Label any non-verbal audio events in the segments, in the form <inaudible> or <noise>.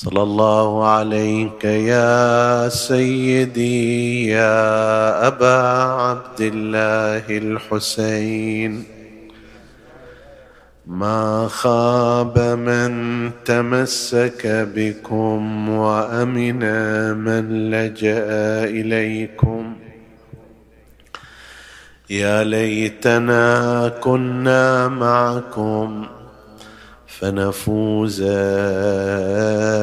صلى الله عليك يا سيدي يا أبا عبد الله الحسين. ما خاب من تمسك بكم وأمن من لجأ إليكم. يا ليتنا كنا معكم فنفوز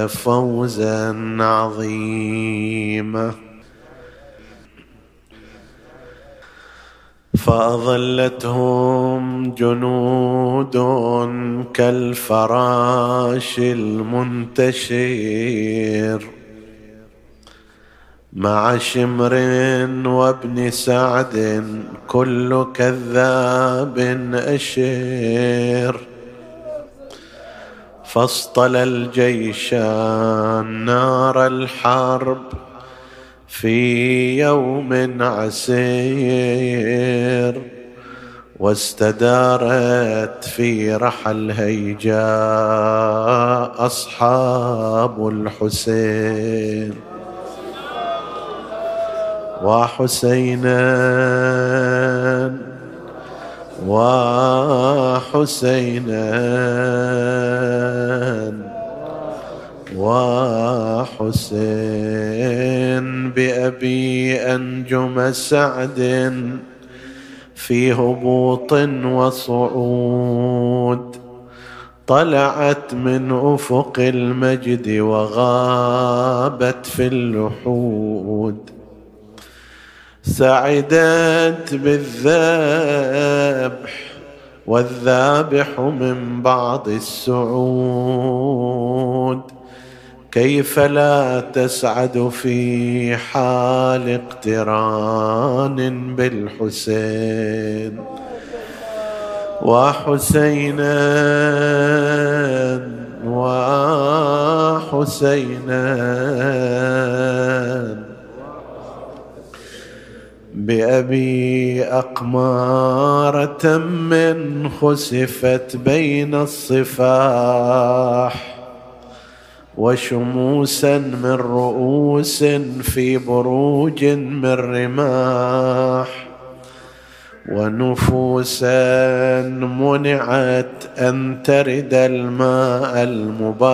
فوزا عظيما. فأظلتهم جنود كالفراش المنتشر مع شمر وابن سعد كل كذاب أشر. فاصطل الجيشان نار الحرب في يوم عسير واستدارت في رحى الهيجاء أصحاب الحسين. وحسينا وحسينا وحسين بأبي أنجم سعد في هبوط وصعود. طلعت من أفق المجد وغابت في اللحود. سعدت بالذبح والذابح من بعض السعود. كيف لا تسعد في حال اقتران بالحسين؟ وحسينا وحسينا بأبي أقمارة من خسفت بين الصفاح. وشموسا من رؤوس في بروج من رماح ونفوسا منعت أن ترد الماء المباح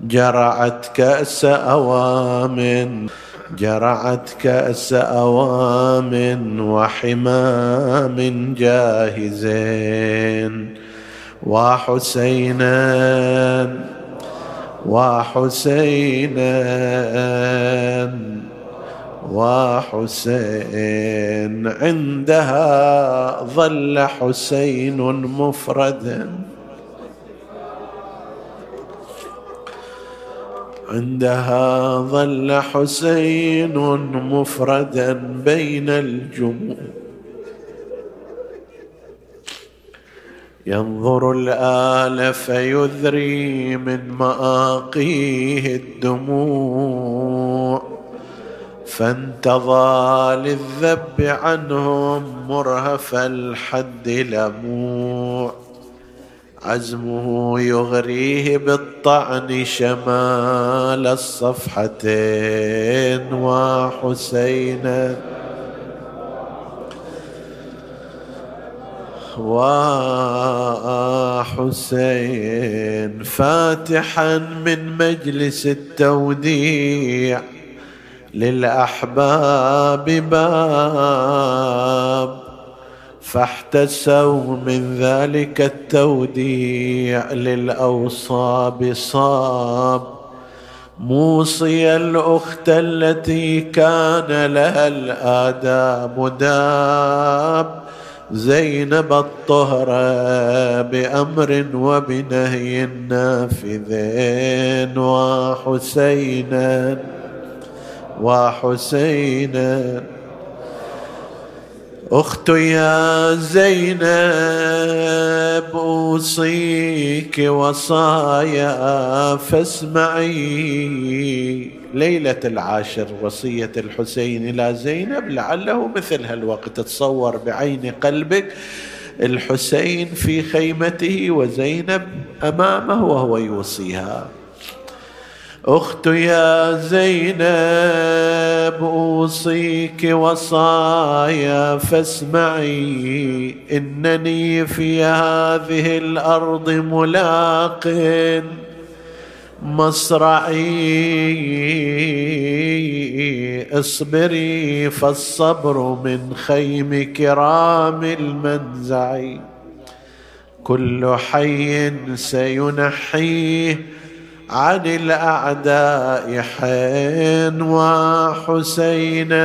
جرعت كأس أوام جرعت كأس أوام وحمام جاهزين وحسينا وحسينا وحسين. عندها ظل حسين مفردا عندها ظل حسين مفردا بين الجموع. ينظر الآل فيذري من مآقيه الدموع فانتظى للذب عنهم مرهف الحد لموع. عزمه يغريه بالطعن شمال الصفحتين وحسينا وحسين فاتحا من مجلس التوديع للأحباب باب فاحتسوا من ذلك التوديع للأوصاب صاب. موصي الأخت التي كان لها الآداب داب زينب الطهرة بأمر وبنهي نافذين وحسينا وحسينا اخت يا زينب أوصيك وصايا فاسمعي. ليلة العاشر وصية الحسين إلى زينب لعله مثل هالوقت تصور بعين قلبك. الحسين في خيمته وزينب أمامه وهو يوصيها. اخت يا زينب أوصيك وصايا فاسمعي إنني في هذه الأرض ملاق. مصرعي اصبري فالصبر من خيم كرام المنزع. كل حي سينحيه عن الأعداء حين وحسينا.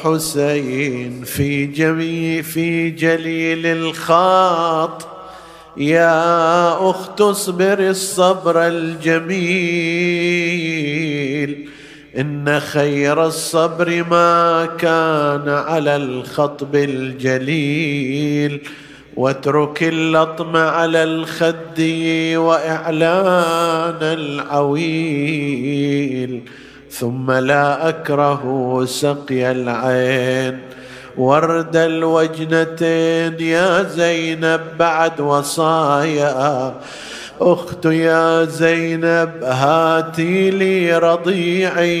وحسين في جميع في جليل الخاط. يا أخت اصبر الصبر الجميل. إن خير الصبر ما كان على الخطب الجليل. واترك اللطم على الخد وإعلان العويل ثم لا أكره سقي العين. ورد الوجنتين يا زينب بعد وصايا. أخت يا زينب هاتي لي رضيعي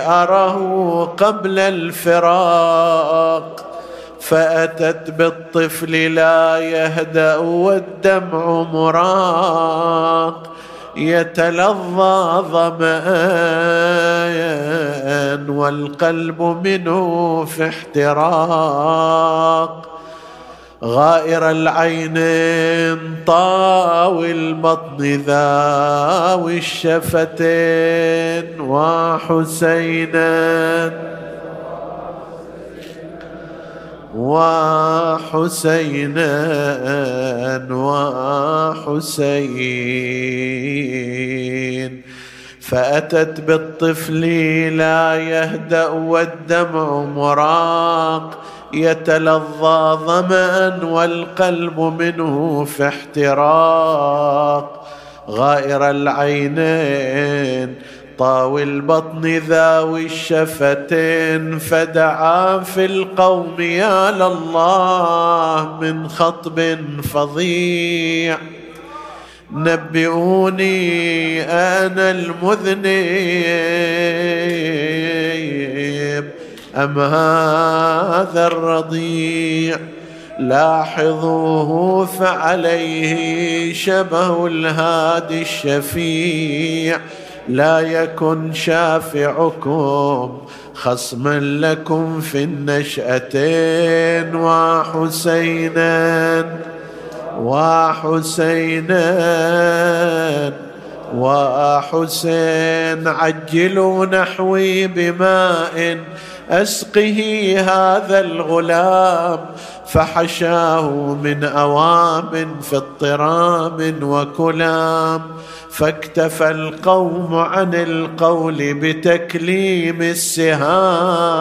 اره قبل الفراق. فأتت بالطفل لا يهدأ والدمع مراق. يتلظى ظمآن والقلب منه في احتراق. غائر العينين طاوي البطن ذاوي الشفتين وحسينا وحسينا وحسين. فأتت بالطفل لا يهدأ والدمع مراق. يتلظى ظمأ والقلب منه في احتراق. غائر العينين طاوي البطن ذاوي الشفتين فدعا في القوم يا لله من خطب فظيع. نبئوني أنا المذنب أم هذا الرضيع؟ لاحظوه فعليه شبه الهادي الشفيع. لا يكن شافعكم خصما لكم في النشأتين وحسينا وحسينا وحسين عجلوا نحوي بماء أسقه هذا الغلام فحشاه من أوام في اضطرام وكلام. فاكتفى القوم عن القول بتكليم السهام.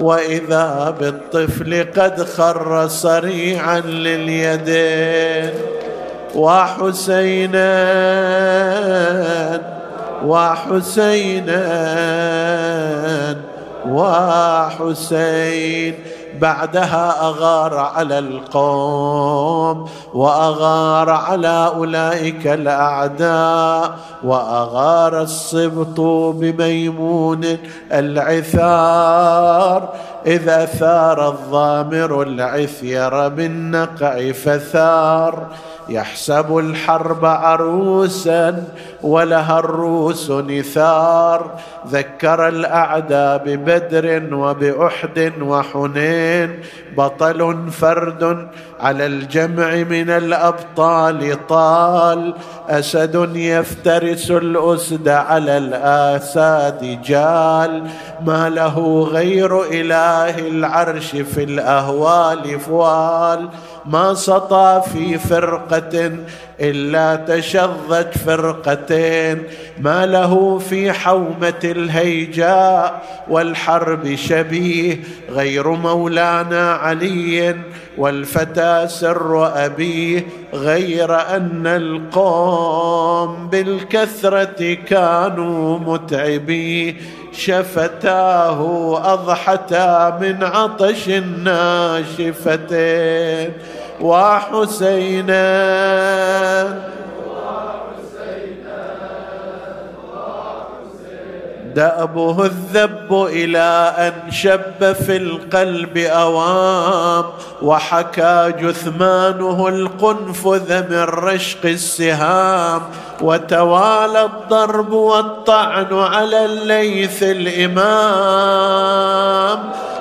وإذا بالطفل قد خر صريعا لليدين. وحسينا وحسينا وحسين. بعدها أغار على القوم وأغار على أولئك الأعداء وأغار السبط بميمون العثار. اذا ثار الضامر العثير بالنقع فثار. يحسب الحرب عروسا ولها الروس نثار. ذكر الأعداء ببدر وبأحد وحنين. بطل فرد على الجمع من الأبطال طال. أسد يفترس الأسد على الآساد جال. ما له غير إله العرش في الأهوال فوال. ما سطى في فرقة إلا تشظت فرقتين. ما له في حومة الهيجاء والحرب شبيه. غير مولانا علي والفتى سر أبيه. غير أن القوم بالكثرة كانوا متعبيه شفتاه اضحتا من عطش الناشفتين. وحسينا دأبه الذب إلى أن شب في القلب أوام وحكى جثمانه القنفذ من رشق السهام. وتوالى الضرب والطعن على الليث الإمام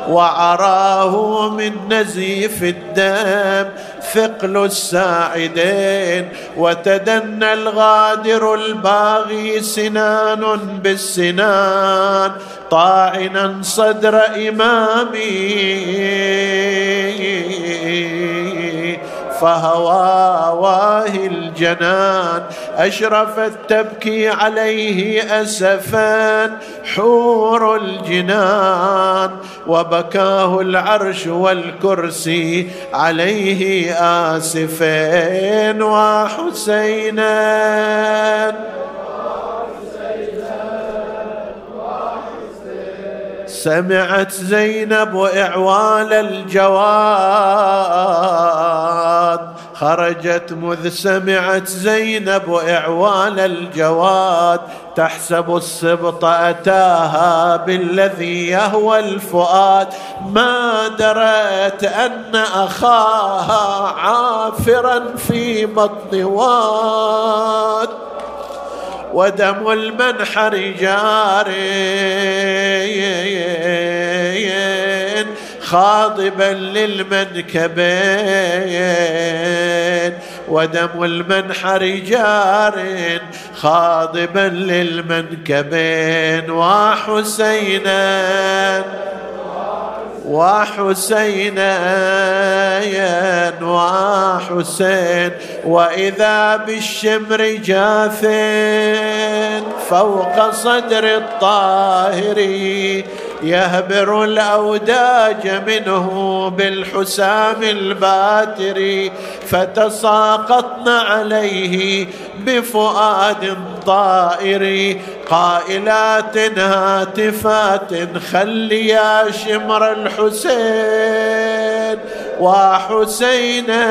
وعراه من نزيف الدم. ثقل الساعدين وتدنى الغادر الباغي سنان بالسنان طاعنا صدر إمامي. فهواواه الجنان أشرفت تبكي عليه أسفا حور الجنان وبكاه العرش والكرسي عليه آسفين وحسينا سمعت زينب إعوال الجواد. خرجت مذ سمعت زينب إعوال الجواد. تحسب السبط أتاها بالذي يهوى الفؤاد. ما درت أن أخاها عافرا في بطن واد. ودم المنحر جار خاضبا للمنكبين. ودم المنحر جار خاضبا للمنكبين. وحسينا وحسينا وحسين وإذا بالشمر جاث فوق صدر الطاهر يهبر الأوداج منه بالحسام الباتر فتساقطن عليه بفؤاد طائر قائلات هاتفات خل يا شمر الحسين. وحسينا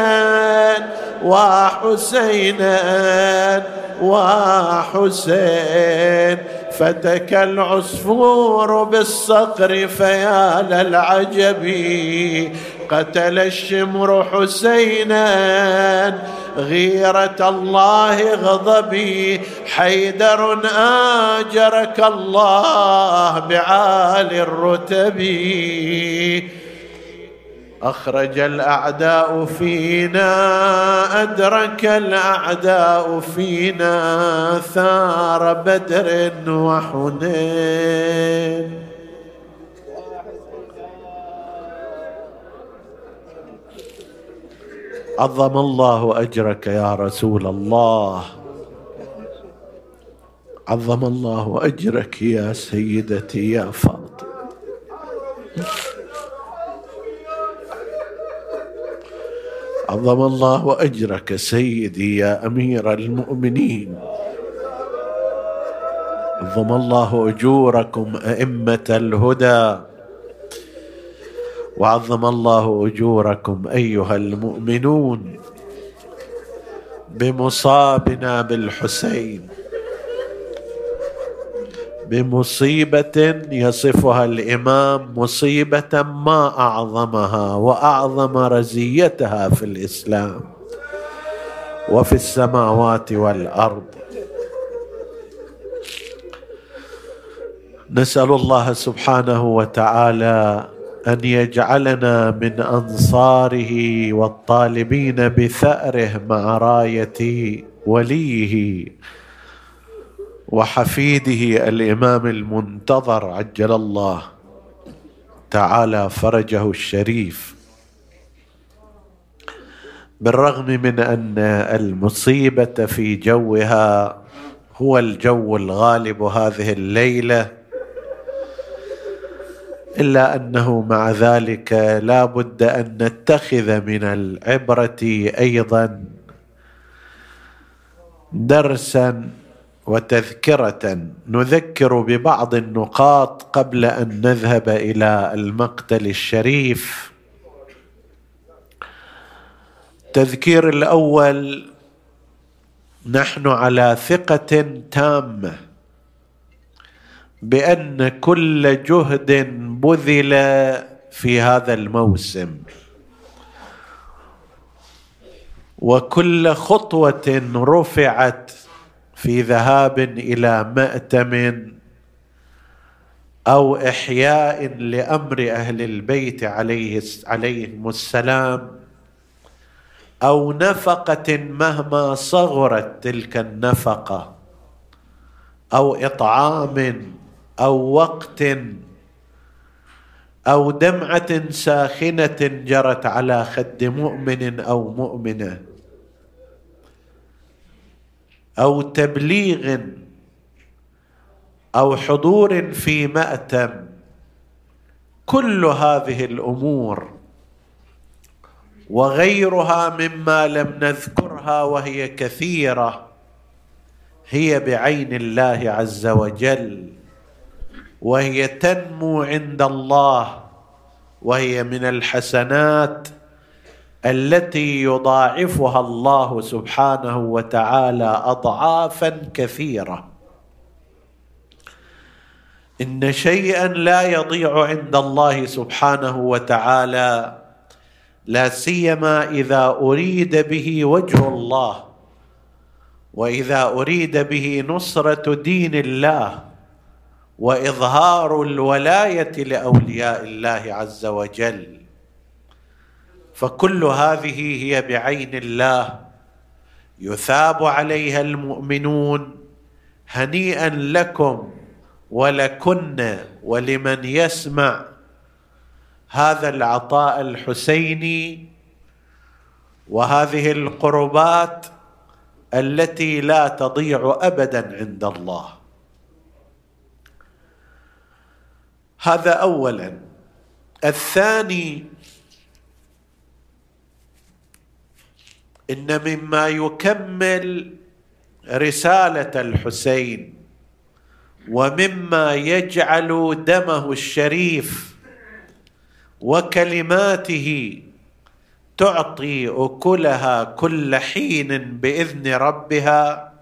وحسينا وحسين. فتك العصفور بالصقر فيا للعجب قتل الشمر حسينا غيرة الله غضبي حيدر آجرك الله بعالي الرتب. أخرج الأعداء فينا أدرك الأعداء فينا ثار بدر وحنين. عظم الله أجرك يا رسول الله. عظم الله أجرك يا سيدتي يا فاطمة. عظم الله أجرك سيدي يا أمير المؤمنين. عظم الله أجوركم أئمة الهدى. وعظم الله أجوركم أيها المؤمنون بمصابنا بالحسين. بمصيبة يصفها الإمام مصيبة ما أعظمها وأعظم رزيتها في الإسلام وفي السماوات والأرض. نسأل الله سبحانه وتعالى أن يجعلنا من أنصاره والطالبين بثأره مع راية وليه وحفيده الإمام المنتظر عجل الله تعالى فرجه الشريف. بالرغم من أن المصيبة في جوها هو الجو الغالب هذه الليلة إلا أنه مع ذلك لا بد أن نتخذ من العبرة أيضا درسا وتذكرة نذكر ببعض النقاط قبل أن نذهب إلى المقتل الشريف. التذكير الأول نحن على ثقة تامة بأن كل جهد بذل في هذا الموسم. وكل خطوة رفعت في ذهاب إلى مأتم أو إحياء لأمر أهل البيت عليه عليهم السلام أو نفقة مهما صغرت تلك النفقة أو إطعام أو وقت أو دمعة ساخنة جرت على خد مؤمن أو مؤمنة. أو تبليغ أو حضور في مأتم. كل هذه الأمور وغيرها مما لم نذكرها وهي كثيرة هي بعين الله عز وجل وهي تنمو عند الله وهي من الحسنات التي يضاعفها الله سبحانه وتعالى اضعافا كثيرة. إن شيئا لا يضيع عند الله سبحانه وتعالى لا سيما إذا أريد به وجه الله وإذا أريد به نصرة دين الله وإظهار الولاية لأولياء الله عز وجل. فكل هذه هي بعين الله. يثاب عليها المؤمنون هنيئا لكم ولكن ولمن يسمع. هذا العطاء الحسيني وهذه القربات التي لا تضيع ابدا عند الله. هذا اولا. الثاني إن مما يكمل رسالة الحسين ومما يجعل دمه الشريف وكلماته تعطي أكلها كل حين بإذن ربها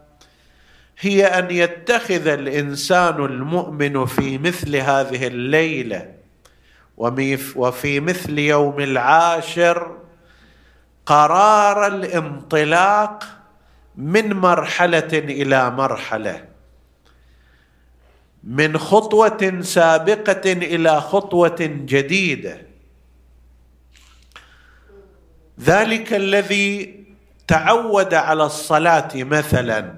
هي أن يتخذ الإنسان المؤمن في مثل هذه الليلة وفي مثل يوم العاشر قرار الانطلاق من مرحلة إلى مرحلة. من خطوة سابقة إلى خطوة جديدة. ذلك الذي تعود على الصلاة مثلا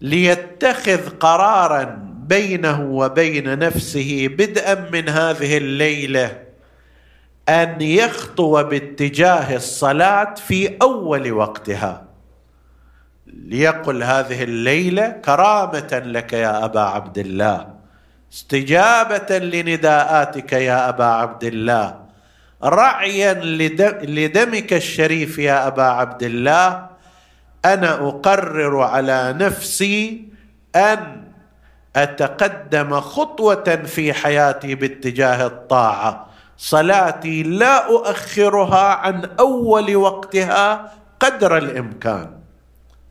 ليتخذ قرارا بينه وبين نفسه بدءا من هذه الليلة. أن يخطو باتجاه الصلاة في أول وقتها. ليقل هذه الليلة كرامة لك يا أبا عبد الله. استجابة لنداءاتك يا أبا عبد الله. رعيا لدمك الشريف يا أبا عبد الله. أنا أقرر على نفسي أن أتقدم خطوة في حياتي باتجاه الطاعة. صلاتي لا أؤخرها عن أول وقتها قدر الإمكان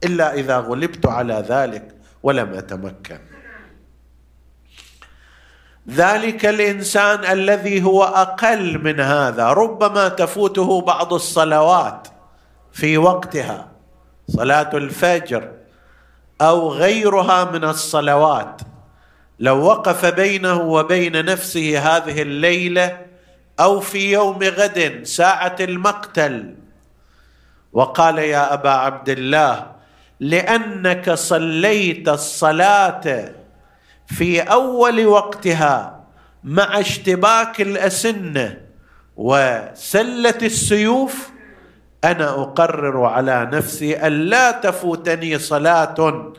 إلا إذا غلبت على ذلك ولم أتمكن. ذلك الإنسان الذي هو أقل من هذا ربما تفوته بعض الصلوات في وقتها صلاة الفجر أو غيرها من الصلوات. لو وقف بينه وبين نفسه هذه الليلة أو في يوم غد ساعة المقتل. وقال يا أبا عبد الله لأنك صليت الصلاة في أول وقتها مع اشتباك الأسنة وسلة السيوف أنا أقرر على نفسي أن لا تفوتني صلاة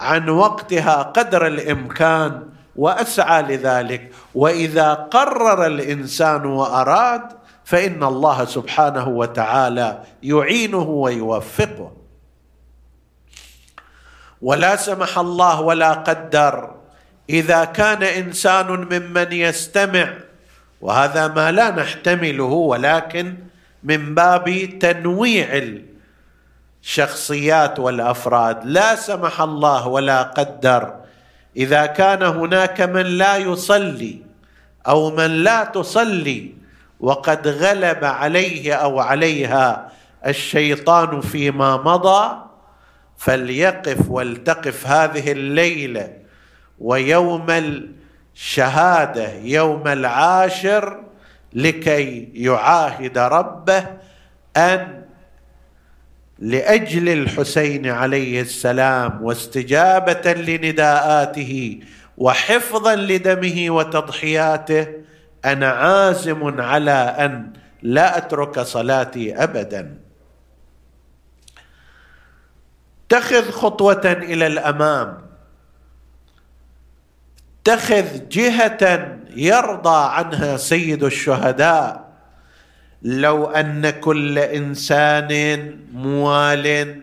عن وقتها قدر الإمكان. وأسعى لذلك. وإذا قرر الإنسان وأراد فإن الله سبحانه وتعالى يعينه ويوفقه. ولا سمح الله ولا قدر. إذا كان إنسان ممن يستمع وهذا ما لا نحتمله ولكن من باب تنويع الشخصيات والأفراد لا سمح الله ولا قدر إذا كان هناك من لا يصلي أو من لا تصلي وقد غلب عليه أو عليها الشيطان فيما مضى فليقف ولتقف هذه الليلة ويوم الشهادة يوم العاشر لكي يعاهد ربه أن لأجل الحسين عليه السلام واستجابة لنداءاته وحفظا لدمه وتضحياته أنا عازم على أن لا أترك صلاتي ابدا. اتخذ خطوة إلى الأمام. اتخذ جهة يرضى عنها سيد الشهداء. لو أن كل إنسان موال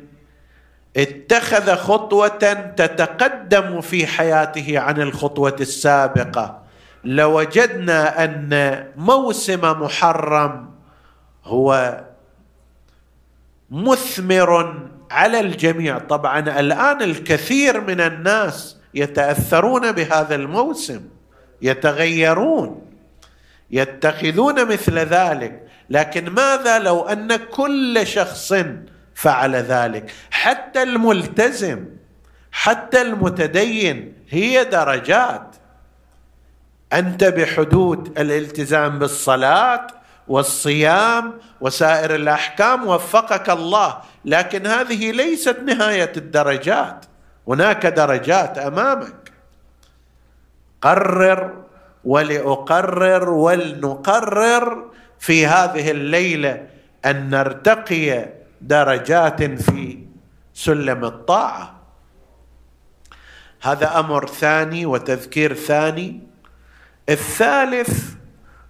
اتخذ خطوة تتقدم في حياته عن الخطوة السابقة لوجدنا أن موسم محرم هو مثمر على الجميع. طبعا الآن الكثير من الناس يتأثرون بهذا الموسم يتغيرون. يتخذون مثل ذلك. لكن ماذا لو أن كل شخص فعل ذلك؟ حتى الملتزم حتى المتدين هي درجات. أنت بحدود الالتزام بالصلاة والصيام وسائر الأحكام وفقك الله. لكن هذه ليست نهاية الدرجات. هناك درجات أمامك. قرر ولأقرر ولنقرر في هذه الليلة أن نرتقي درجات في سلم الطاعة. هذا أمر ثاني وتذكير ثاني. الثالث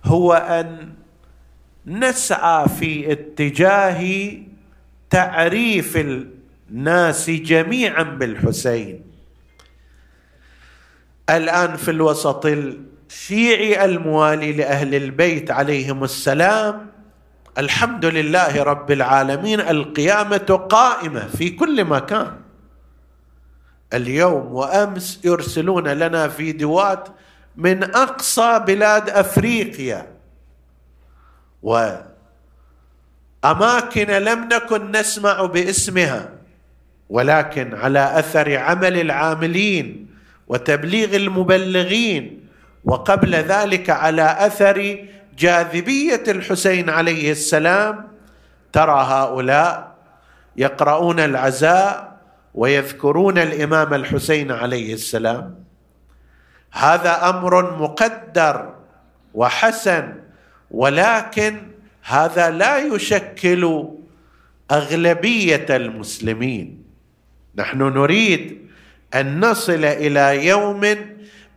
هو أن نسعى في اتجاه تعريف الناس جميعا بالحسين. الآن في الوسط الشيعي الموالي لأهل البيت عليهم السلام الحمد لله رب العالمين القيامة قائمة في كل مكان. اليوم وأمس يرسلون لنا فيديوهات من أقصى بلاد أفريقيا. وأماكن لم نكن نسمع باسمها ولكن على أثر عمل العاملين وتبليغ المبلغين وقبل ذلك على أثر جاذبية الحسين عليه السلام ترى هؤلاء يقرؤون العزاء ويذكرون الإمام الحسين عليه السلام. هذا أمر مقدر وحسن ولكن هذا لا يشكل أغلبية المسلمين. نحن نريد أن نصل إلى يوم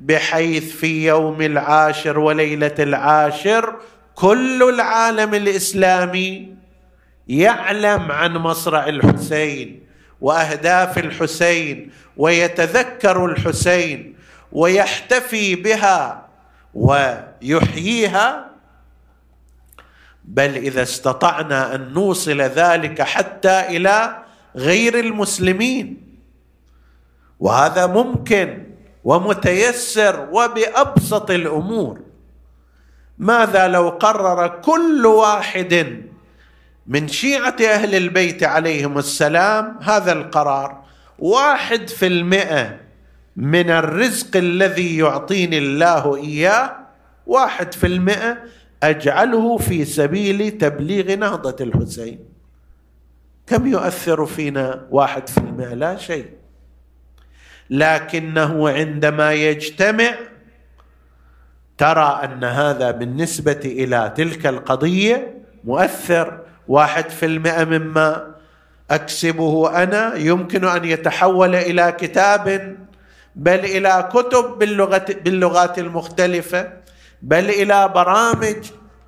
بحيث في يوم العاشر وليلة العاشر كل العالم الإسلامي يعلم عن مصرع الحسين وأهداف الحسين ويتذكر الحسين ويحتفي بها ويحييها. بل إذا استطعنا أن نوصل ذلك حتى إلى غير المسلمين وهذا ممكن ومتيسر وبأبسط الأمور. ماذا لو قرر كل واحد من شيعة أهل البيت عليهم السلام هذا القرار؟ واحد في المئة من الرزق الذي يعطيني الله إياه واحد في المئة أجعله في سبيل تبليغ نهضة الحسين. كم يؤثر فينا واحد في المئة؟ لا شيء. لكنه عندما يجتمع ترى أن هذا بالنسبة إلى تلك القضية مؤثر. واحد في المئة مما أكسبه أنا يمكن أن يتحول إلى كتاب بل إلى كتب باللغة باللغات المختلفة بل إلى برامج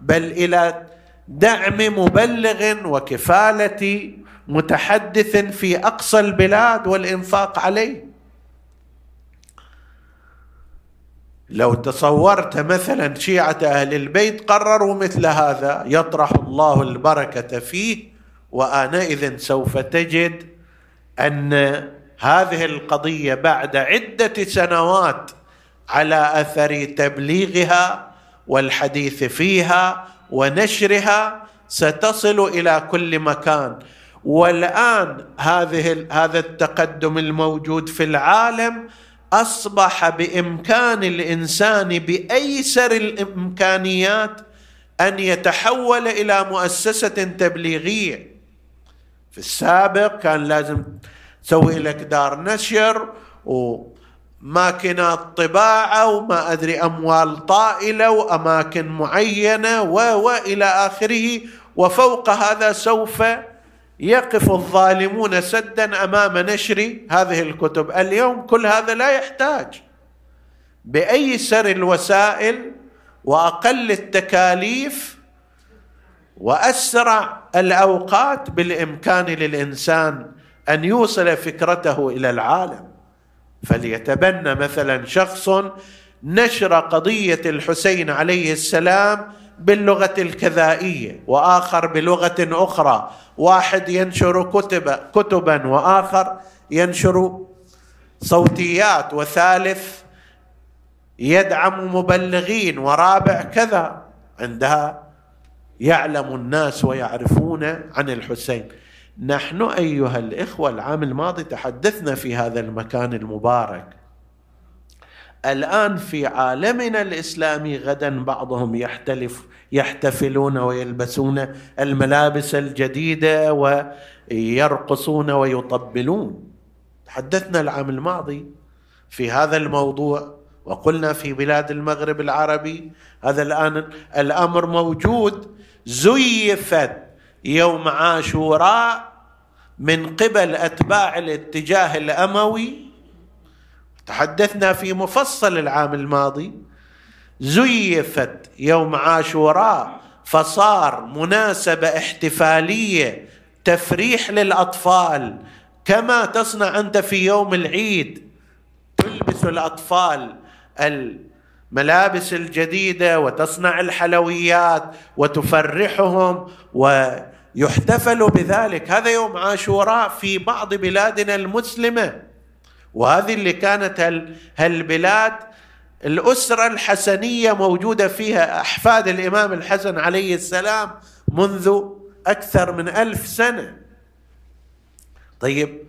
بل إلى دعم مبلغ وكفالة متحدث في أقصى البلاد والإنفاق عليه. لو تصورت مثلا شيعة أهل البيت قرروا مثل هذا يطرح الله البركة فيه وآنئذ سوف تجد أن هذه القضية بعد عدة سنوات على أثر تبليغها والحديث فيها ونشرها ستصل إلى كل مكان. والآن هذه هذا التقدم الموجود في العالم أصبح بإمكان الإنسان بايسر الإمكانيات أن يتحول إلى مؤسسة تبليغية. في السابق كان لازم تسوي لك دار نشر وماكينات طباعة وما أدري أموال طائلة وأماكن معينة والى آخره وفوق هذا سوف يقف الظالمون سدا أمام نشر هذه الكتب. اليوم كل هذا لا يحتاج. بايسر الوسائل وأقل التكاليف وأسرع الأوقات بالإمكان للإنسان أن يوصل فكرته إلى العالم. فليتبنى مثلا شخص نشر قضية الحسين عليه السلام باللغة الكذائية وآخر بلغة أخرى. واحد ينشر كتب كتبا وآخر ينشر صوتيات وثالث يدعم مبلغين ورابع كذا. عندها يعلم الناس ويعرفون عن الحسين. نحن أيها الإخوة العام الماضي تحدثنا في هذا المكان المبارك. الآن في عالمنا الإسلامي غدا بعضهم يحتلف يحتفلون ويلبسون الملابس الجديدة ويرقصون ويطبلون. تحدثنا العام الماضي في هذا الموضوع وقلنا في بلاد المغرب العربي هذا الان الأمر موجود. زيفت يوم عاشوراء من قبل أتباع الاتجاه الأموي تحدثنا في مفصل العام الماضي زيفت يوم عاشوراء فصار مناسبة احتفالية تفريح للأطفال. كما تصنع أنت في يوم العيد تلبس الأطفال الملابس الجديدة وتصنع الحلويات وتفرحهم ويحتفل بذلك. هذا يوم عاشوراء في بعض بلادنا المسلمة. وهذه اللي كانت هالبلاد الأسرة الحسنية موجودة فيها أحفاد الإمام الحسن عليه السلام منذ أكثر من ألف سنة. طيب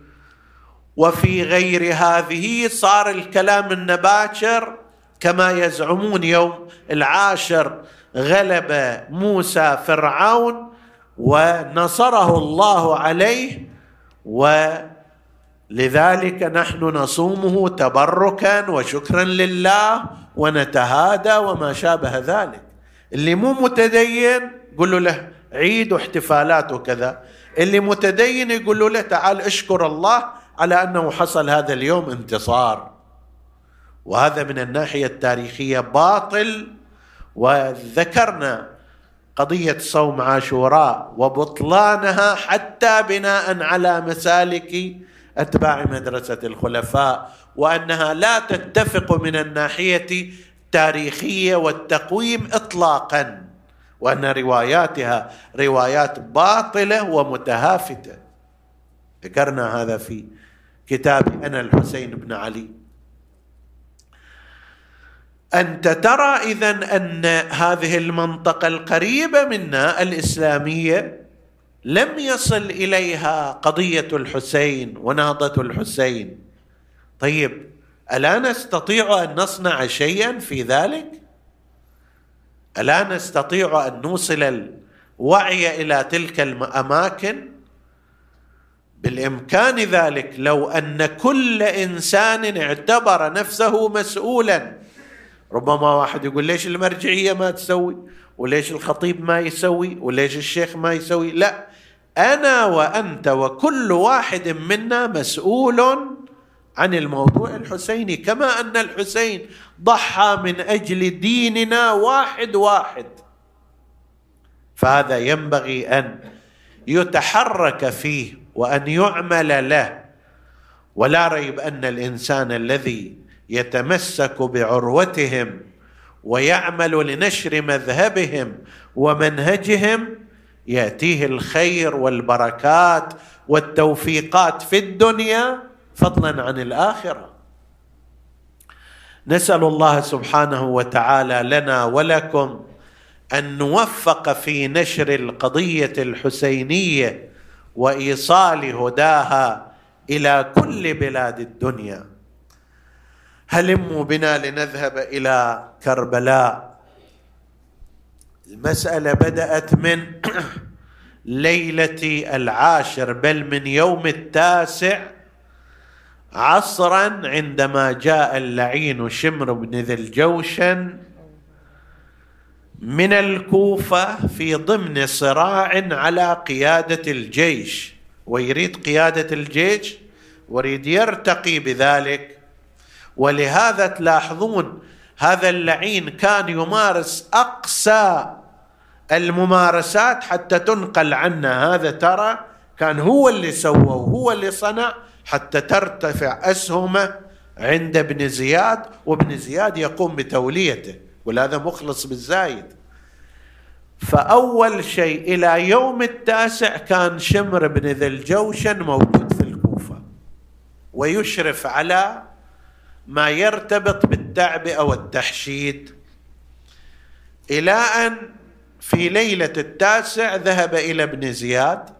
وفي غير هذه صار الكلام النباشر كما يزعمون يوم العاشر غلب موسى فرعون ونصره الله عليه و لذلك نحن نصومه تبركا وشكرا لله ونتهادى وما شابه ذلك. اللي مو متدين قل له عيد واحتفالات وكذا اللي متدين يقول له تعال اشكر الله على أنه حصل هذا اليوم انتصار. وهذا من الناحية التاريخية باطل. وذكرنا قضية صوم عاشوراء وبطلانها حتى بناء على مسالك أتباع مدرسة الخلفاء وأنها لا تتفق من الناحية التاريخية والتقويم اطلاقا وأن رواياتها روايات باطلة ومتهافتة. ذكرنا هذا في كتاب أنا الحسين بن علي. أنت ترى اذا أن هذه المنطقة القريبة منا الإسلامية لم يصل إليها قضية الحسين ونهضة الحسين. طيب ألا نستطيع أن نصنع شيئا في ذلك؟ ألا نستطيع أن نوصل الوعي إلى تلك الأماكن؟ بالإمكان ذلك لو أن كل إنسان اعتبر نفسه مسؤولا. ربما واحد يقول ليش المرجعية ما تسوي؟ وليش الخطيب ما يسوي؟ وليش الشيخ ما يسوي؟ لا أنا وأنت وكل واحد منا مسؤول عن الموضوع الحسيني كما أن الحسين ضحى من أجل ديننا واحد واحد. فهذا ينبغي أن يتحرك فيه وأن يعمل له. ولا ريب أن الإنسان الذي يتمسك بعروتهم ويعمل لنشر مذهبهم ومنهجهم يأتيه الخير والبركات والتوفيقات في الدنيا فضلا عن الآخرة. نسأل الله سبحانه وتعالى لنا ولكم أن نوفق في نشر القضية الحسينية وإيصال هداها إلى كل بلاد الدنيا. هلموا بنا لنذهب إلى كربلاء. المسألة بدأت من <clears throat> ليلة العاشر بل من يوم التاسع عصرا عندما جاء اللعين شمر بن ذي الجوشن من الكوفة في ضمن صراع على قيادة الجيش. ويريد قيادة الجيش؟ ويريد يرتقي بذلك. ولهذا تلاحظون هذا اللعين كان يمارس أقسى الممارسات حتى تنقل عنا هذا ترى كان هو اللي سوى وهو اللي صنع حتى ترتفع أسهمه عند ابن زياد وابن زياد يقوم بتوليته ولهذا مخلص بالزايد. فأول شيء إلى يوم التاسع كان شمر بن ذي الجوشن موجود في الكوفة ويشرف على ما يرتبط بالتعبئة والتحشيد إلى أن في ليلة التاسع ذهب إلى ابن زياد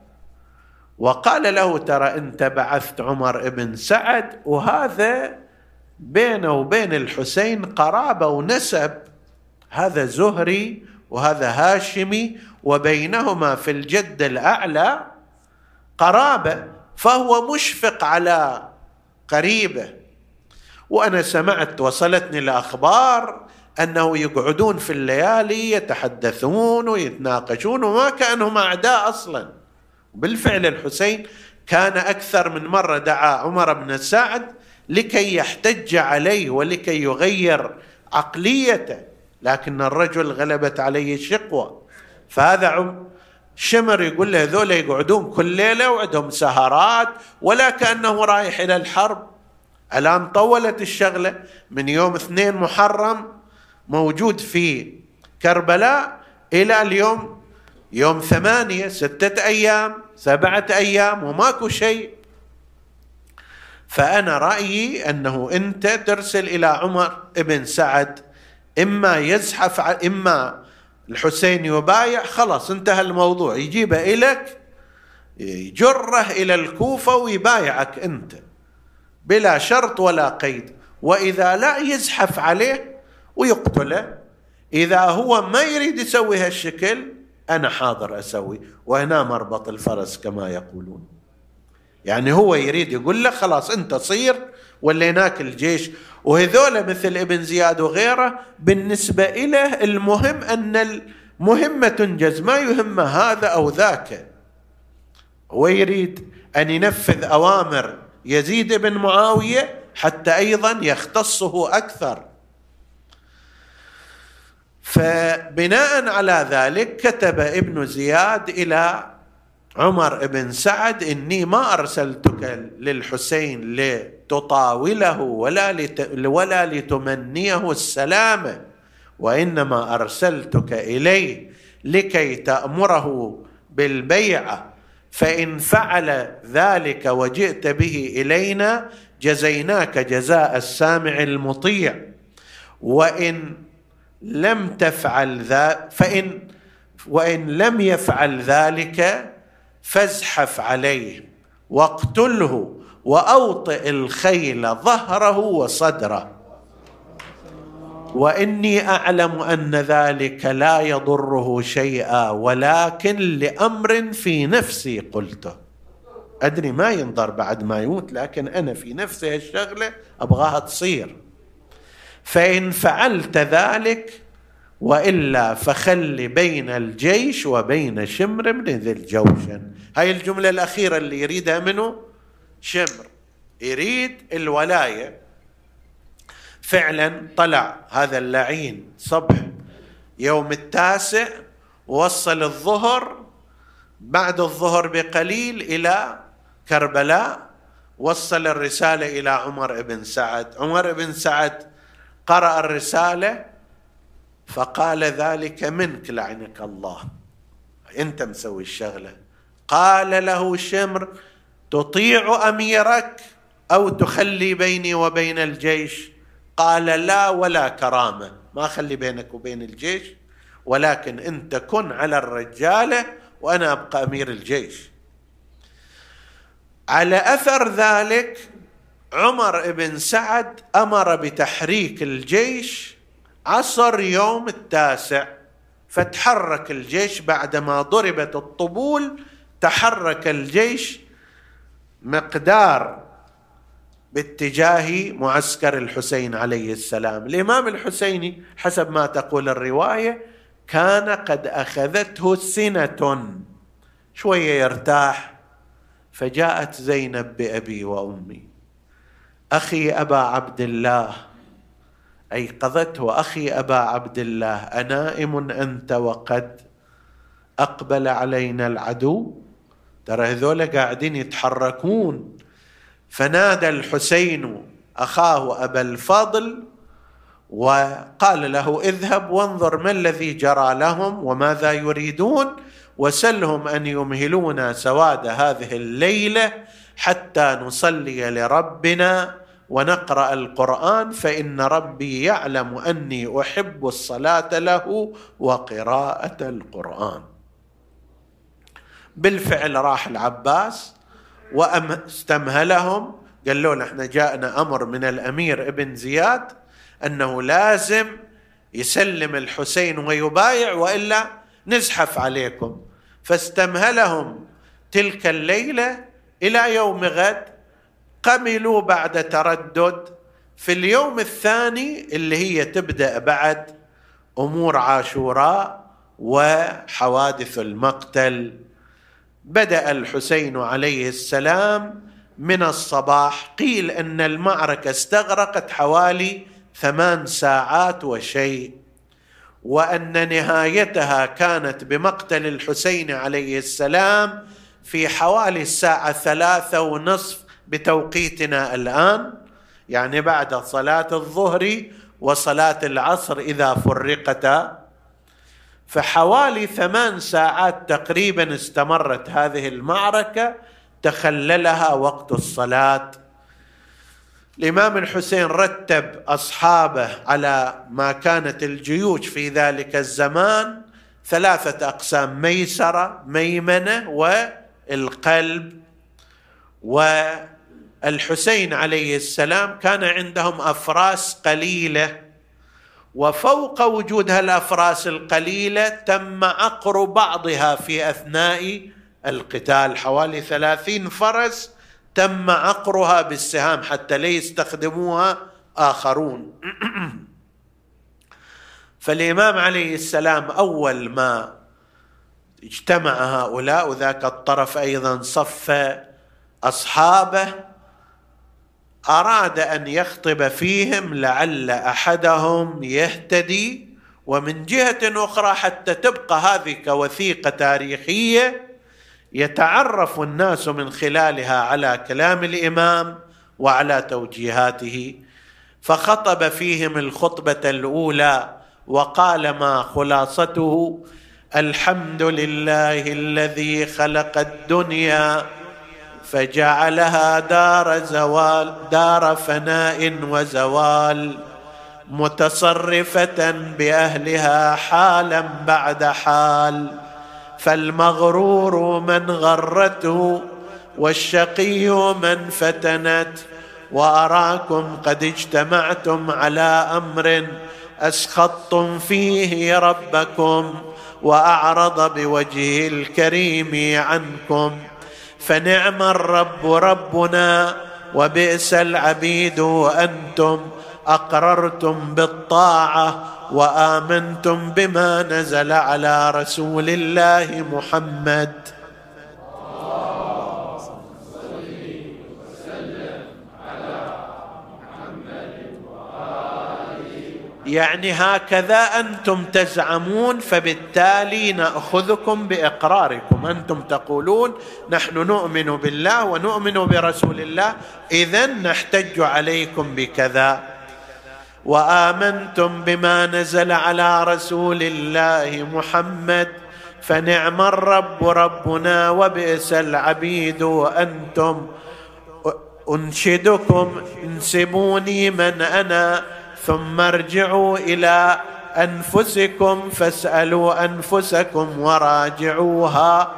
وقال له ترى أنت بعثت عمر بن سعد وهذا بينه وبين الحسين قرابة ونسب هذا زهري وهذا هاشمي وبينهما في الجد الأعلى قرابة فهو مشفق على قريبه. وأنا سمعت وصلتني الأخبار أنه يقعدون في الليالي يتحدثون ويتناقشون وما كأنهم أعداء أصلا. بالفعل الحسين كان أكثر من مرة دعا عمر بن سعد لكي يحتج عليه ولكي يغير عقليته لكن الرجل غلبت عليه الشقوة. فهذا شمر يقول له هذول يقعدون كل ليلة وعندهم سهرات ولا كأنه رايح إلى الحرب. الآن طولت الشغلة من يوم اثنين محرم موجود في كربلاء إلى اليوم يوم ثمانية ستة أيام سبعة أيام وماكو شيء. فأنا رأيي أنه أنت ترسل إلى عمر بن سعد إما يزحف إما الحسين يبايع خلاص انتهى الموضوع. يجيبه إليك يجره إلى الكوفة ويبايعك أنت بلا شرط ولا قيد. وإذا لا يزحف عليه ويقتله إذا هو ما يريد يسوي هالشكل أنا حاضر أسوي. وهنا مربط الفرس كما يقولون. يعني هو يريد يقول له خلاص أنت صير وليناك الجيش. وهذول مثل ابن زياد وغيره بالنسبة إليه المهم أن المهمة تنجز. ما يهم هذا أو ذاك. هو يريد أن ينفذ أوامر يزيد بن معاوية حتى أيضا يختصه أكثر. فبناء على ذلك كتب ابن زياد إلى عمر بن سعد إني ما أرسلتك للحسين لتطاوله ولا ولا لتمنيه السلامه وإنما أرسلتك إليه لكي تأمره بالبيعه فإن فعل ذلك وجئت به إلينا جزيناك جزاء السامع المطيع وإن لم تفعل ذا فان وإن لم يفعل ذلك فازحف عليه واقتله وأوطئ الخيل ظهره وصدره. وإني أعلم أن ذلك لا يضره شيئا ولكن لأمر في نفسي قلته. أدري ما ينظر بعد ما يموت لكن أنا في نفسي الشغله أبغاها تصير. فإن فعلت ذلك وإلا فخل بين الجيش وبين شمر بن ذي الجوشن. هاي الجملة الأخيرة اللي يريدها منه شمر. يريد الولاية. فعلا طلع هذا اللعين صبح يوم التاسع وصل الظهر بعد الظهر بقليل إلى كربلاء وصل الرسالة إلى عمر بن سعد. عمر بن سعد قرأ الرسالة فقال ذلك منك لعنك الله. أنت مسوي الشغلة. قال له شمر تطيع أميرك أو تخلي بيني وبين الجيش؟ قال لا ولا كرامة. ما خلي بينك وبين الجيش ولكن انت كن على الرجاله وأنا أبقى أمير الجيش. على أثر ذلك عمر بن سعد أمر بتحريك الجيش عصر يوم التاسع فتحرك الجيش بعدما ضربت الطبول تحرك الجيش مقدار باتجاه معسكر الحسين عليه السلام. الإمام الحسيني حسب ما تقول الرواية كان قد أخذته سنة شوية يرتاح فجاءت زينب بأبي وأمي. أخي أبا عبد الله. ايقظته أخي أبا عبد الله أنائم أنت وقد أقبل علينا العدو. ترى هذول قاعدين يتحركون. فنادى الحسين أخاه أبا الفضل وقال له اذهب وانظر ما الذي جرى لهم وماذا يريدون وسلهم أن يمهلونا سواد هذه الليلة حتى نصلي لربنا. ونقرأ القرآن فإن ربي يعلم أني أحب الصلاة له وقراءة القرآن. بالفعل راح العباس وأستمهلهم. قال له إحنا جاءنا أمر من الأمير ابن زياد أنه لازم يسلم الحسين ويبايع وإلا نزحف عليكم. فاستمهلهم تلك الليلة إلى يوم غد قبلوا بعد تردد في اليوم الثاني اللي هي تبدأ بعد أمور عاشوراء وحوادث المقتل. بدأ الحسين عليه السلام من الصباح قيل إن المعركة استغرقت حوالي ثمان ساعات وشيء وأن نهايتها كانت بمقتل الحسين عليه السلام في حوالي الساعة ثلاثة ونصف بتوقيتنا الآن يعني بعد صلاة الظهر وصلاة العصر إذا فرقتا فحوالي ثمان ساعات تقريبا استمرت هذه المعركة تخللها وقت الصلاة. الإمام الحسين رتب أصحابه على ما كانت الجيوش في ذلك الزمان ثلاثة أقسام ميسرة ميمنة والقلب والحسين عليه السلام كان عندهم أفراس قليلة وفوق وجود هالافراس القليلة تم عقر بعضها في أثناء القتال. حوالي ثلاثين فرس تم عقرها بالسهام حتى لا يستخدموها آخرون. <clears throat> فالإمام عليه السلام أول ما اجتمع هؤلاء وذاك الطرف أيضا صف أصحابه أراد أن يخطب فيهم لعل أحدهم يهتدي ومن جهة أخرى حتى تبقى هذه كوثيقة تاريخية يتعرف الناس من خلالها على كلام الإمام وعلى توجيهاته. فخطب فيهم الخطبة الأولى وقال ما خلاصته الحمد لله الذي خلق الدنيا فجعلها دار زوال دار فناء وزوال. متصرفة بأهلها حالا بعد حال. فالمغرور من غرته والشقي من فتنت. وأراكم قد اجتمعتم على أمر أسخطتم فيه ربكم وأعرض بوجهه الكريم عنكم. فنعم الرب ربنا وبئس العبيد أنتم أقررتم بالطاعة وآمنتم بما نزل على رسول الله محمد. يعني هكذا أنتم تزعمون فبالتالي نأخذكم بإقراركم. أنتم تقولون نحن نؤمن بالله ونؤمن برسول الله اذا نحتج عليكم بكذا. وآمنتم بما نزل على رسول الله محمد فنعم الرب ربنا وبئس العبيد وأنتم. أنشدكم انسبوني من أنا. ثم ارجعوا إلى أنفسكم فاسألوا أنفسكم وراجعوها.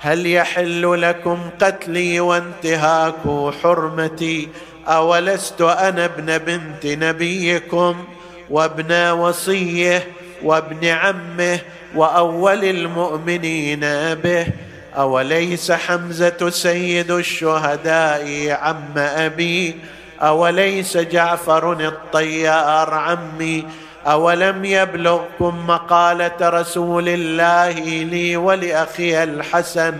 هل يحل لكم قتلي وانتهاك حرمتي؟ أولست أنا ابن بنت نبيكم وابن وصيه وابن عمه وأول المؤمنين به؟ أوليس حمزة سيد الشهداء عم أبي؟ أوليس جعفر الطيار عمي؟ أولم يبلغكم مقالة رسول الله لي ولأخي الحسن؟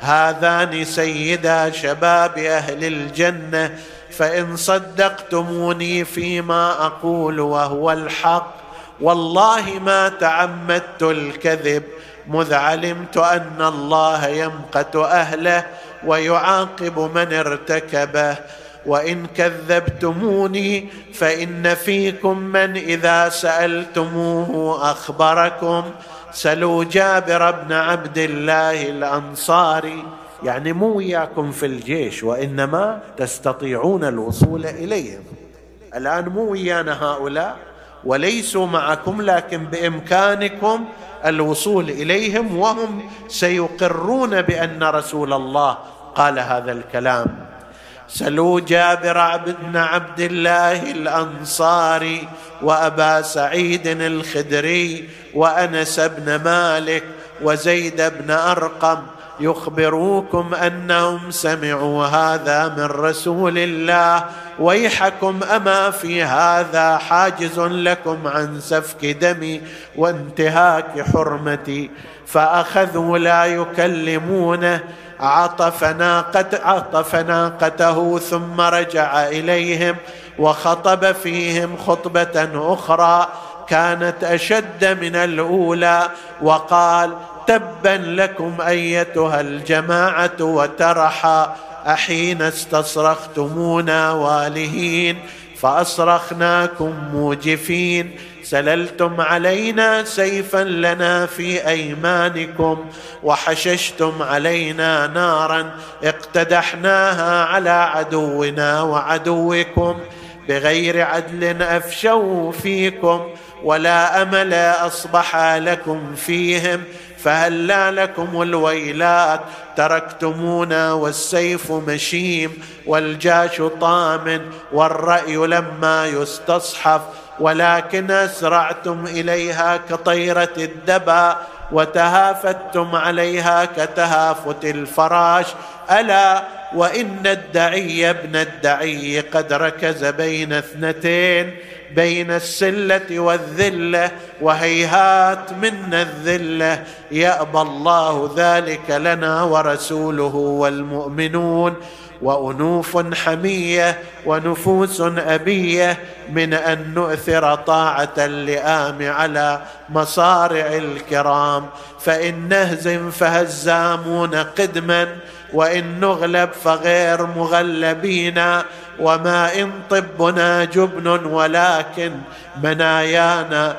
هذان سيدا شباب أهل الجنة فإن صدقتموني فيما أقول وهو الحق. والله ما تعمدت الكذب مذ علمت أن الله يمقت أهله ويعاقب من ارتكبه. وإن كذبتموني فإن فيكم من إذا سألتموه أخبركم. سلوا جابر بن عبد الله الأنصاري. يعني مو وياكم في الجيش وإنما تستطيعون الوصول إليهم. الآن مو ويانا هؤلاء وليسوا معكم لكن بإمكانكم الوصول إليهم وهم سيقرون بأن رسول الله قال هذا الكلام. سلوا جابر بن عبد الله الأنصاري وأبا سعيد الخدري وأنس بن مالك وزيد بن أرقم. يخبروكم أنهم سمعوا هذا من رسول الله. ويحكم أما في هذا حاجز لكم عن سفك دمي وانتهاك حرمتي. فأخذوا لا يكلمونه عطف ناقت عطف ناقته ثم رجع إليهم وخطب فيهم خطبة أخرى كانت أشد من الأولى وقال تبا لكم أيتها الجماعة وترحا أحين استصرختمونا والهين فأصرخناكم موجفين سللتم علينا سيفا لنا في أيمانكم وحششتم علينا نارا اقتدحناها على عدونا وعدوكم بغير عدل أفشوا فيكم ولا أمل أصبح لكم فيهم فهلا لكم الويلات تركتمونا والسيف مشيم والجاش طام والرأي لما يستصحف ولكن أسرعتم إليها كطيرة الدبا وتهافتم عليها كتهافت الفراش. ألا وإن الدعي ابن الدعي قد ركز بين اثنتين بين السلة والذلة وهيهات منا الذلة. يأبى الله ذلك لنا ورسوله والمؤمنون. وأنوف حمية ونفوس أبية من أن نؤثر طاعة اللئام على مصارع الكرام. فإن نهزم فهزامون قدما وإن نغلب فغير مغلبين. وما إن طبنا جبن ولكن منايانا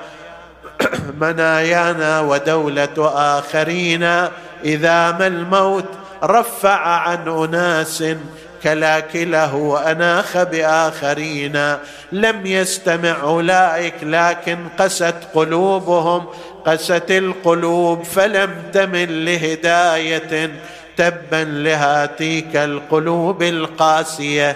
<clears throat> منايانا ودولة آخرين. إذا ما الموت رفع عن أناس كلاكله وأناخ بآخرين. لم يستمع أولئك لكن قست قلوبهم قست القلوب فلم تمل لهداية. تبا لهاتيك القلوب القاسية.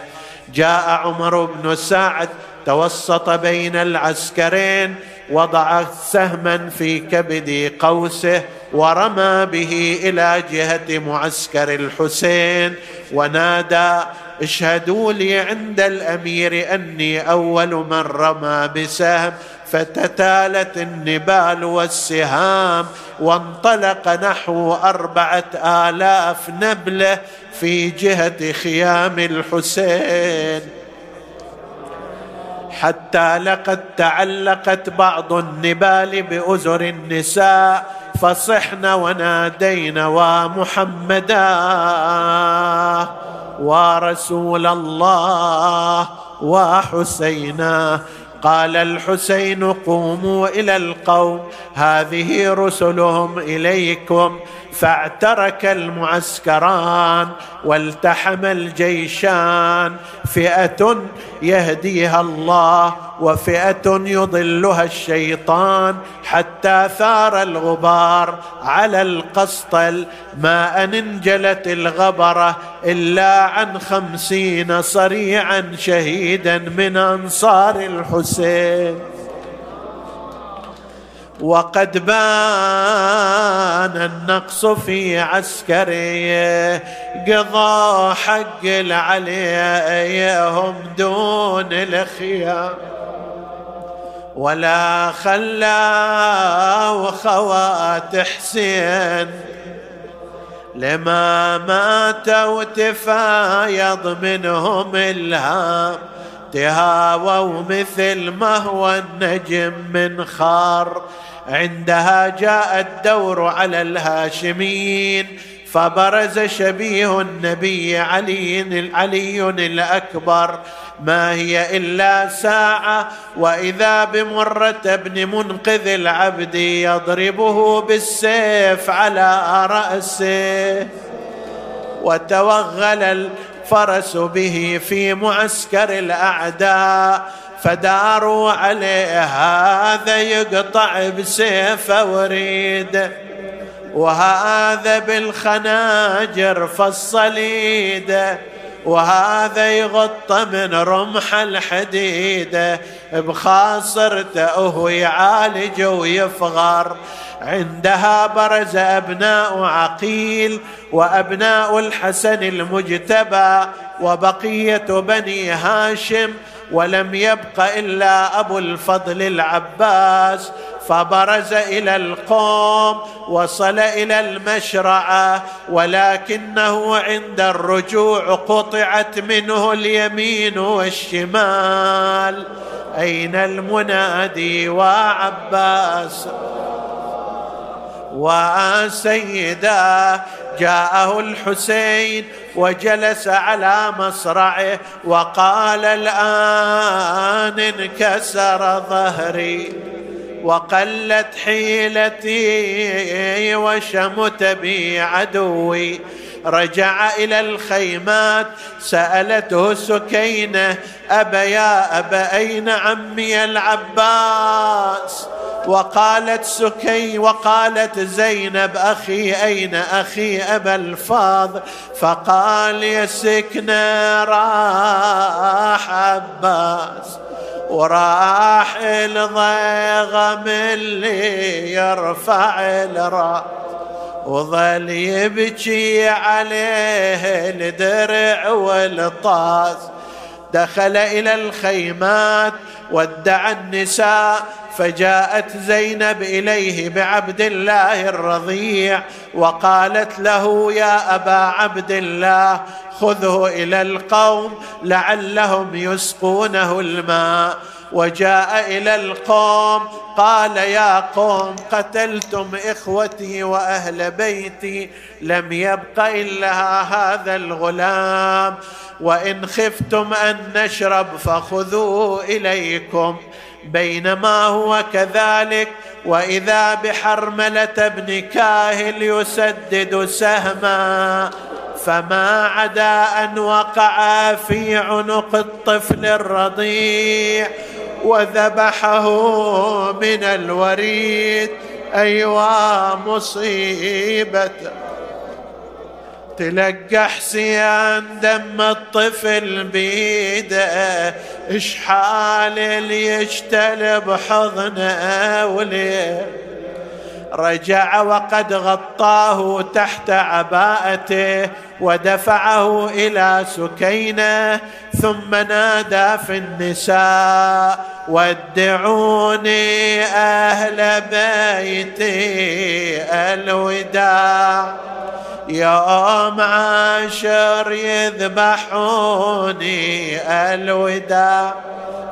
جاء عمر بن سعد توسط بين العسكرين وضع سهما في كبد قوسه ورمى به إلى جهة معسكر الحسين ونادى اشهدوا لي عند الأمير أني أول من رمى بسهم فتتالت النبال والسهام وانطلق نحو أربعة آلاف نبلة في جهة خيام الحسين. حتى لقد تعلقت بعض النبال بأزر النساء فصحن ونادين ومحمدا ورسول الله وحسينا. قال الحسين قوموا إلى القوم هذه رسلهم إليكم. فاعترك المعسكران والتحم الجيشان. فئة يهديها الله وفئة يضلها الشيطان حتى ثار الغبار على القسطل ما أن انجلت الغبرة إلا عن خمسين صريعا شهيدا من أنصار الحسين. وقد بان النقص في عسكريه قضى حق العليهم دون الخيام. ولا خلاه خوات حسين. لما ماتوا تفايض منهم الهام. تهاووا مثل ما هو النجم من خار. عندها جاء الدور على الهاشمين فبرز شبيه النبي علي علي الأكبر. ما هي إلا ساعة وإذا بمرة بن منقذ العبد يضربه بالسيف على رأسه. وتوغل الفرس به في معسكر الأعداء فداروا عليه هذا يقطع بسيفه وريده وهذا بالخناجر فالصليده وهذا يغطى من رمح الحديده بخاصرته وهو يعالج ويفغر. عندها برز أبناء عقيل وأبناء الحسن المجتبى. وبقية بني هاشم ولم يبق إلا أبو الفضل العباس فبرز إلى القوم وصل إلى المشرعة ولكنه عند الرجوع قطعت منه اليمين والشمال. أين المنادي وعباس وسيدا جاءه الحسين وجلس على مصرعه وقال الآن انكسر ظهري وقلت حيلتي وشمت بي عدوي رجع إلى الخيمات سألته سكينة أبا يا أبا أين عمي العباس وقالت سكي وقالت زينب أخي أين أخي أبا الفاضل؟ فقال يا راح عباس وراح الضيغم اللي يرفع الراس وظل يبكي عليه الدرع والطاس. دخل إلى الخيمات ودع النساء فجاءت زينب إليه بعبد الله الرضيع وقالت له يا أبا عبد الله خذه إلى القوم لعلهم يسقونه الماء. وجاء إلى القوم قال يا قوم قتلتم إخوتي وأهل بيتي لم يبق إلا هذا الغلام. وإن خفتم أن نشرب فخذوه إليكم. بينما هو كذلك وإذا بحرملة بن كاهل يسدد سهما فما عدا أن وقع في عنق الطفل الرضيع وذبحه من الوريد أيوا مصيبة. تلقى حسين دم الطفل بيده. اشحال اللي يشتل بحضنه وليه رجع وقد غطاه تحت عباءته ودفعه إلى سكينة. ثم نادى في النساء ودعوني أهل بيتي الوداع. يوم عاشر يذبحوني الوداع.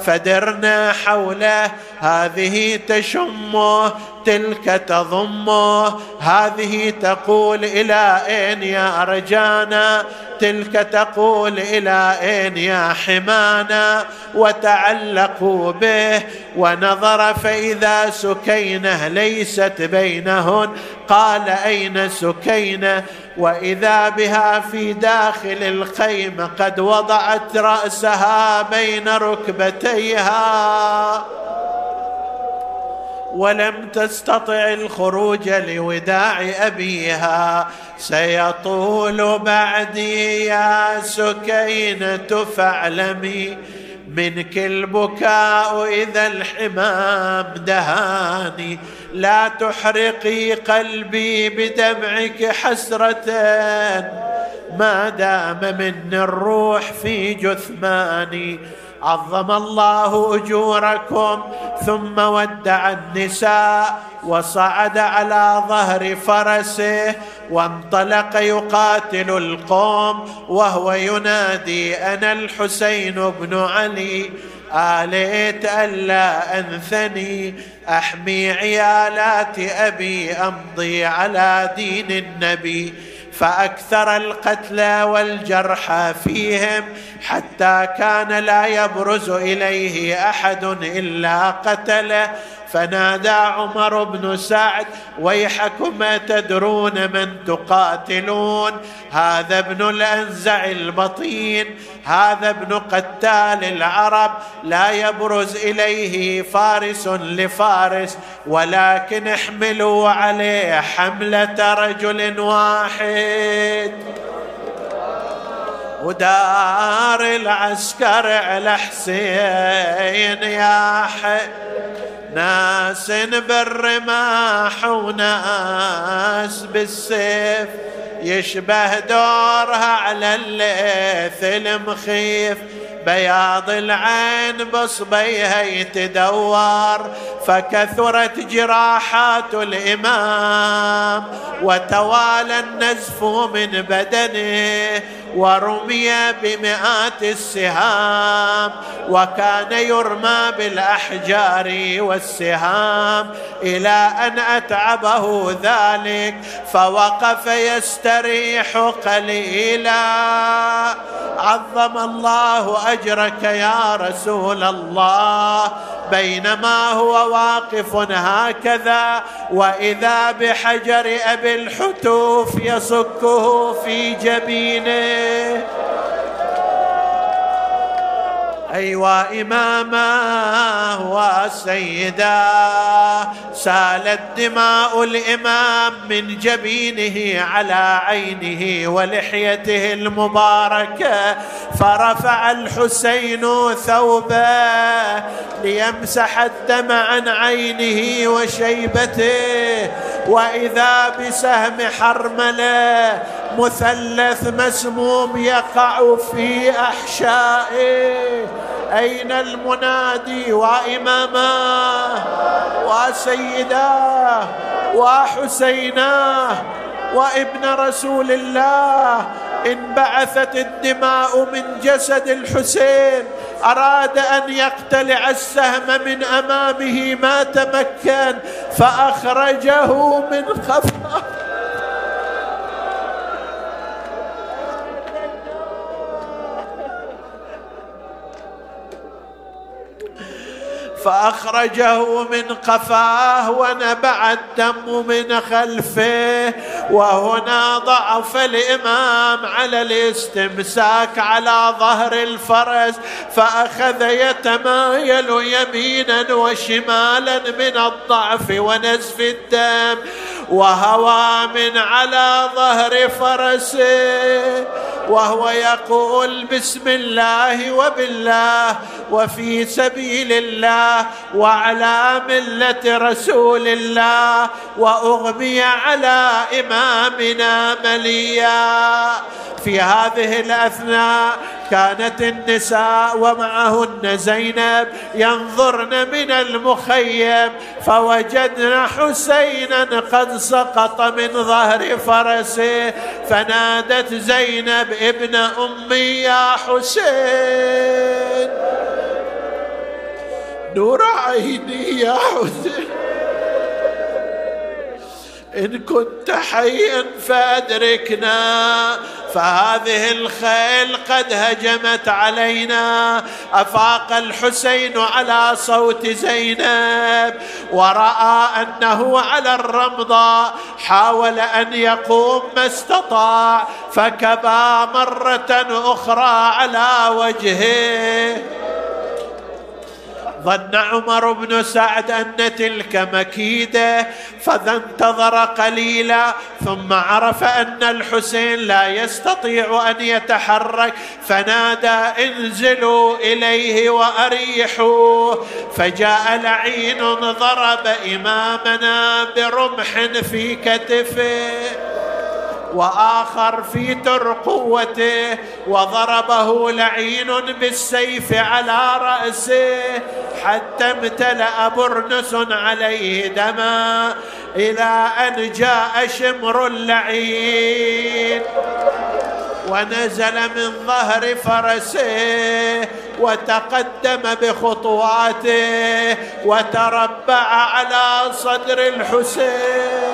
فدرنا حوله هذه تشمه تلك تضمه هذه تقول إلى أين يا أرجانا؟ تلك تقول إلى أين يا حمانا؟ وتعلقوا به ونظر فإذا سكينة ليست بينهن. قال أين سكينة؟ وإذا بها في داخل الخيمه قد وضعت رأسها بين ركبتيها. ولم تستطع الخروج لوداع أبيها. سيطول بعدي يا سكينة فاعلمي منك البكاء إذا الحمام دهاني. لا تحرقي قلبي بدمعك حسرة. ما دام من الروح في جثماني. عظم الله أجوركم ثم ودع النساء وصعد على ظهر فرسه وانطلق يقاتل القوم وهو ينادي أنا الحسين بن علي. آليت ألا أنثني أحمي عيالات أبي أمضي على دين النبي. فأكثر القتلى والجرحى فيهم حتى كان لا يبرز إليه أحد إلا قتله فنادى عمر بن سعد ويحكم تدرون من تقاتلون؟ هذا ابن الأنزع البطين هذا ابن قتال العرب لا يبرز إليه فارس لفارس ولكن احملوا عليه حملة رجل واحد. ودار العسكر على حسين يا حي ناس بالرماح وناس بالسيف يشبه دورها على الليث المخيف. بياض العين بصبيها يتدور فكثرت جراحات الإمام. وتوالى النزف من بدنه ورمي بمئات السهام وكان يرمى بالأحجار والسهام. إلى أن أتعبه ذلك فوقف يستريح قليلا. عظم الله أجرك يا رسول الله. بينما هو واقف هكذا وإذا بحجر أبي الحتوف يصكه في جبينه. أيوا إماما وسيدا سالت دماء الإمام من جبينه على عينه ولحيته المباركة. فرفع الحسين ثوبه ليمسح الدم عن عينه وشيبته. وإذا بسهم حرملة مثلث مسموم يقع في أحشائه. أين المنادي واماماه وسيداه وحسيناه وابن رسول الله انبعثت الدماء من جسد الحسين. أراد أن يقتلع السهم من أمامه ما تمكن فأخرجه من خفه فأخرجه من قفاه ونبع الدم من خلفه وهنا ضعف الإمام على الاستمساك على ظهر الفرس فأخذ يتمايل يمينا وشمالا من الضعف ونزف الدم وهوى من على ظهر فرسه وهو يقول بسم الله وبالله وفي سبيل الله وعلى ملة رسول الله وأغمي على إمامنا مليا. في هذه الأثناء كانت النساء ومعهن زينب ينظرن من المخيم فوجدن حسينا قد سقط من ظهر فرسه. فنادت زينب ابن أمي يا حسين. نور عيني يا حسين إن كنت حيا فأدركنا فهذه الخيل قد هجمت علينا. أفاق الحسين على صوت زينب ورأى أنه على الرمضة حاول أن يقوم ما استطاع فكبى مرة أخرى على وجهه. ظن عمر بن سعد أن تلك مكيدة فذا انتظر قليلا ثم عرف أن الحسين لا يستطيع أن يتحرك فنادى انزلوا إليه واريحوه فجاء لعين ضرب إمامنا برمح في كتفه. وآخر في ترقوته وضربه لعين بالسيف على رأسه حتى امتلأ برنس عليه دما إلى أن جاء شمر اللعين. ونزل من ظهر فرسه وتقدم بخطواته وتربع على صدر الحسين.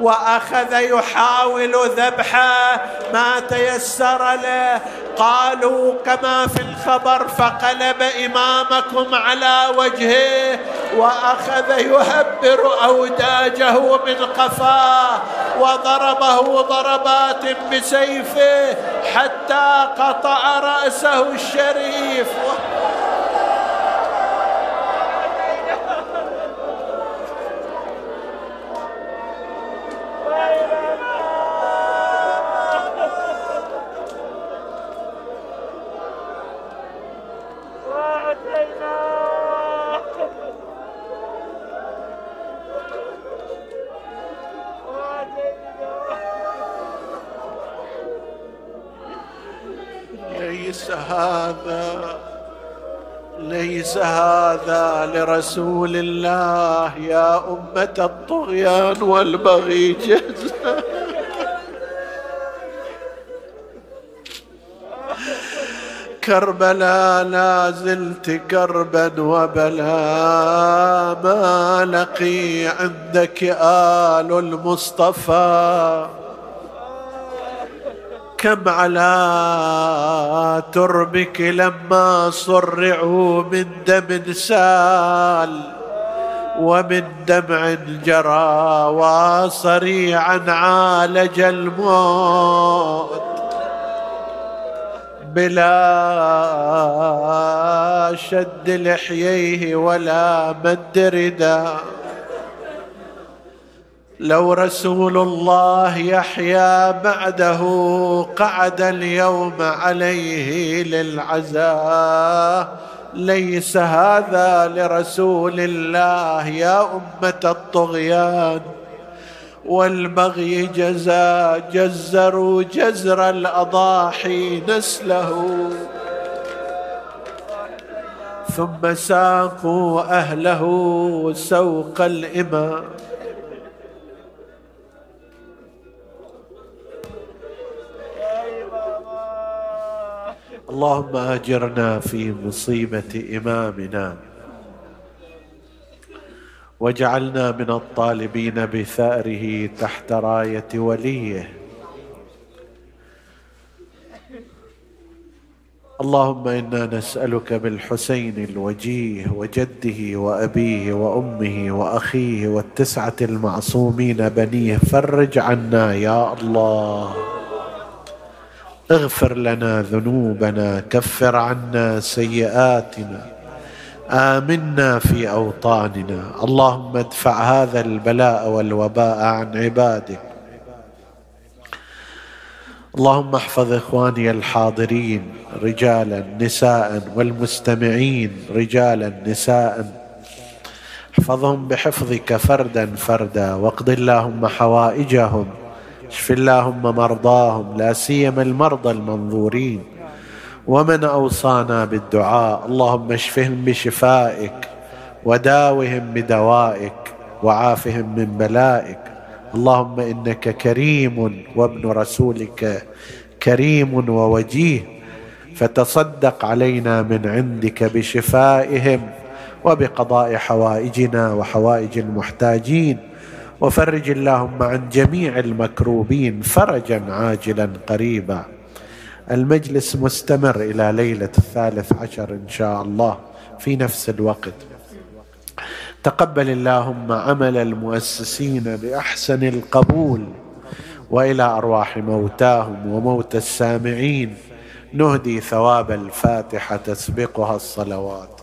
وأخذ يحاول ذبحه ما تيسر له. قالوا كما في الخبر فقلب إمامكم على وجهه وأخذ يهبر أوداجه من قفاه وضربه ضربات بسيفه حتى قطع رأسه الشريف. لرسول الله يا أمة الطغيان والبغي جزاء كربلا لا زلت كربا وبلا ما لقي عندك آل المصطفى. كم على تربك لما صرعوا من دم سال ومن دمع جرى وصريعا عالج الموت بلا شد لحييه ولا مد رداه لو رسول الله يحيا بعده قعد اليوم عليه للعزاء ليس هذا لرسول الله يا أمة الطغيان. والبغي جزا جزروا جزر الأضاحي نسله. ثم ساقوا أهله سوق الإمام. اللهم أجرنا في مصيبة إمامنا. واجعلنا من الطالبين بثأره تحت راية وليه. اللهم إنا نسألك بالحسين الوجيه وجده وأبيه وأمه وأخيه والتسعة المعصومين بنيه فرج عنا يا الله. اغفر لنا ذنوبنا كفر عنا سيئاتنا. آمنا في أوطاننا. اللهم ادفع هذا البلاء والوباء عن عبادك. اللهم احفظ إخواني الحاضرين رجالا نساء والمستمعين رجالا نساء. احفظهم بحفظك فردا فردا واقض اللهم حوائجهم. اشف اللهم مرضاهم لا سيما المرضى المنظورين. ومن أوصانا بالدعاء اللهم اشفهم بشفائك وداوهم بدوائك وعافهم من بلائك. اللهم إنك كريم وابن رسولك كريم ووجيه. فتصدق علينا من عندك بشفائهم وبقضاء حوائجنا وحوائج المحتاجين. وفرج اللهم عن جميع المكروبين فرجا عاجلا قريبا. المجلس مستمر إلى ليلة الثالث عشر إن شاء الله في نفس الوقت. تقبل اللهم عمل المؤسسين بأحسن القبول وإلى أرواح موتاهم وموتى السامعين. نهدي ثواب الفاتحة تسبقها الصلوات.